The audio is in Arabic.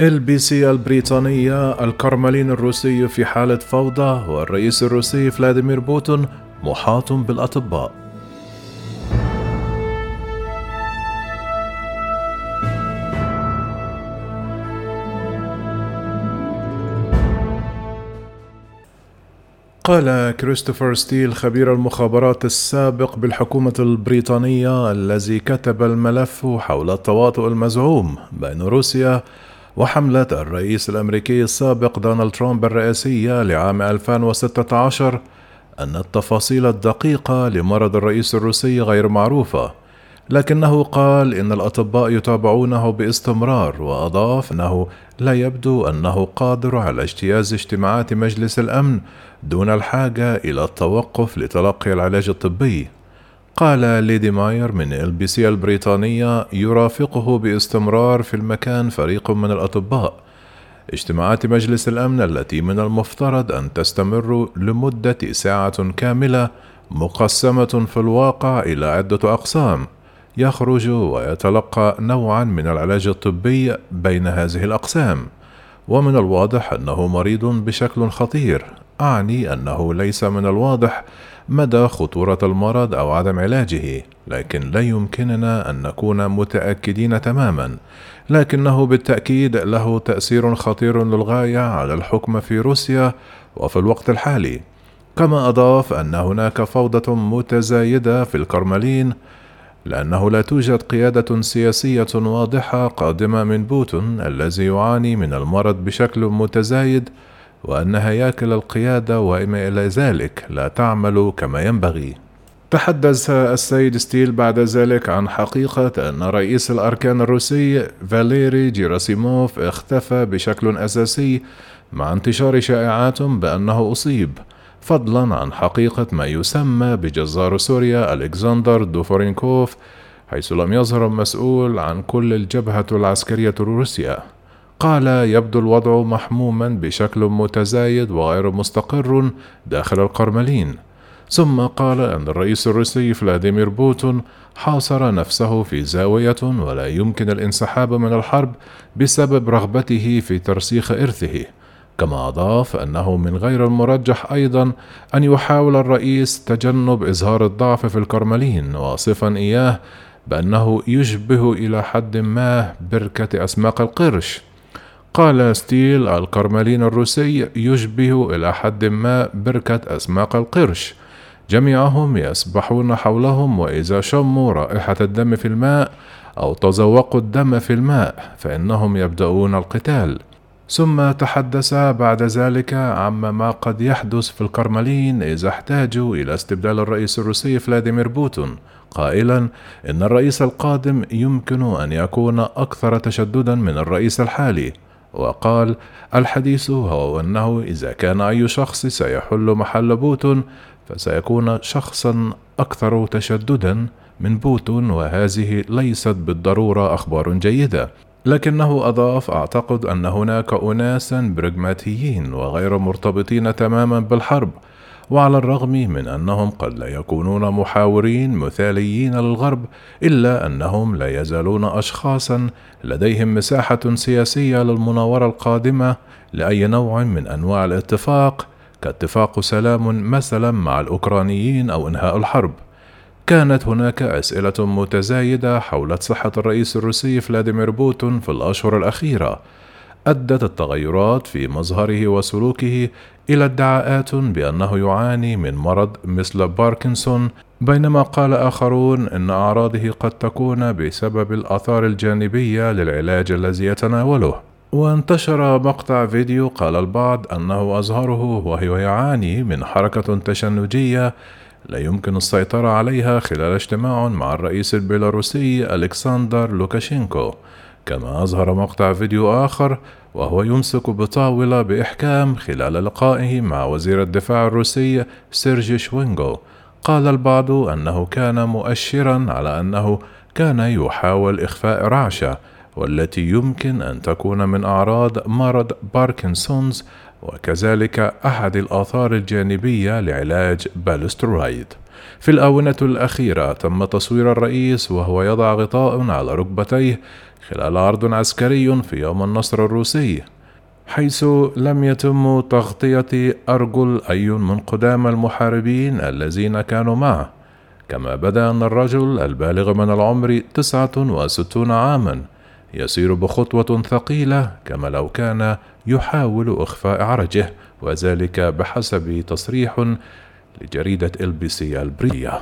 LBC البريطانية الكرملين الروسي في حالة فوضى والرئيس الروسي فلاديمير بوتين محاط بالأطباء. قال كريستوفر ستيل خبير المخابرات السابق بالحكومة البريطانية الذي كتب الملف حول التواطؤ المزعوم بين روسيا وحملة الرئيس الأمريكي السابق دونالد ترامب الرئاسية لعام 2016 أن التفاصيل الدقيقة لمرض الرئيس الروسي غير معروفة لكنه قال إن الأطباء يتابعونه باستمرار وأضاف أنه لا يبدو أنه قادر على اجتياز اجتماعات مجلس الأمن دون الحاجة إلى التوقف لتلقي العلاج الطبي. قال ليدي ماير من LBC البريطانية يرافقه باستمرار في المكان فريق من الأطباء. اجتماعات مجلس الأمن التي من المفترض أن تستمر لمدة ساعة كاملة مقسمة في الواقع إلى عدة أقسام. يخرج ويتلقى نوعا من العلاج الطبي بين هذه الأقسام. ومن الواضح أنه مريض بشكل خطير. أعني أنه ليس من الواضح مدى خطورة المرض أو عدم علاجه، لكن لا يمكننا أن نكون متأكدين تماما، لكنه بالتأكيد له تأثير خطير للغاية على الحكم في روسيا وفي الوقت الحالي. كما أضاف أن هناك فوضى متزايدة في الكرملين لأنه لا توجد قيادة سياسية واضحة قادمة من بوتين الذي يعاني من المرض بشكل متزايد وأن هياكل القيادة وما إلى ذلك لا تعمل كما ينبغي. تحدث السيد ستيل بعد ذلك عن حقيقة أن رئيس الأركان الروسي فاليري جيراسيموف اختفى بشكل أساسي مع انتشار شائعات بأنه أصيب، فضلا عن حقيقة ما يسمى بجزار سوريا ألكسندر دفورنيكوف حيث لم يظهر المسؤول عن كل الجبهة العسكرية الروسية. قال يبدو الوضع محموما بشكل متزايد وغير مستقر داخل الكرملين. ثم قال أن الرئيس الروسي فلاديمير بوتين حاصر نفسه في زاوية ولا يمكن الانسحاب من الحرب بسبب رغبته في ترسيخ إرثه كما أضاف أنه من غير المرجح أيضا أن يحاول الرئيس تجنب إظهار الضعف في الكرملين واصفا إياه بأنه يشبه إلى حد ما بركة أسماق القرش. قال ستيل الكرملين الروسي يشبه إلى حد ما بركة أسماق القرش. جميعهم يسبحون حولهم وإذا شموا رائحة الدم في الماء أو تذوقوا الدم في الماء فإنهم يبدأون القتال. ثم تحدث بعد ذلك عما ما قد يحدث في الكرملين إذا احتاجوا إلى استبدال الرئيس الروسي فلاديمير بوتين. قائلا إن الرئيس القادم يمكن أن يكون أكثر تشددا من الرئيس الحالي. وقال الحديث هو أنه إذا كان أي شخص سيحل محل بوتين فسيكون شخصا أكثر تشددا من بوتون وهذه ليست بالضرورة أخبار جيدة. لكنه أضاف أعتقد أن هناك أناسا برغماتيين وغير مرتبطين تماما بالحرب وعلى الرغم من أنهم قد لا يكونون محاورين مثاليين للغرب إلا أنهم لا يزالون أشخاصا لديهم مساحة سياسية للمناورة القادمة لأي نوع من أنواع الاتفاق كاتفاق سلام مثلا مع الأوكرانيين أو إنهاء الحرب. كانت هناك أسئلة متزايدة حول صحة الرئيس الروسي فلاديمير بوتين في الأشهر الأخيرة. أدت التغيرات في مظهره وسلوكه إلى ادعاءات بأنه يعاني من مرض مثل باركنسون بينما قال آخرون إن أعراضه قد تكون بسبب الآثار الجانبية للعلاج الذي يتناوله. وانتشر مقطع فيديو قال البعض أنه أظهره وهو يعاني من حركة تشنجية لا يمكن السيطرة عليها خلال اجتماع مع الرئيس البيلاروسي ألكسندر لوكاشينكو. كما أظهر مقطع فيديو آخر وهو يمسك بطاولة بإحكام خلال لقائه مع وزير الدفاع الروسي سيرجي شويغو. قال البعض أنه كان مؤشرا على أنه كان يحاول إخفاء رعشة والتي يمكن أن تكون من أعراض مرض باركنسونز وكذلك أحد الآثار الجانبية لعلاج بالسترويد. في الآونة الأخيرة تم تصوير الرئيس وهو يضع غطاء على ركبتيه خلال عرض عسكري في يوم النصر الروسي حيث لم يتم تغطية أرجل أي من قدام المحاربين الذين كانوا معه. كما بدا أن الرجل البالغ من العمر تسعة وستون عاما يسير بخطوة ثقيلة كما لو كان يحاول إخفاء عرجه وذلك بحسب تصريح لجريدة ال بي سي البريطانية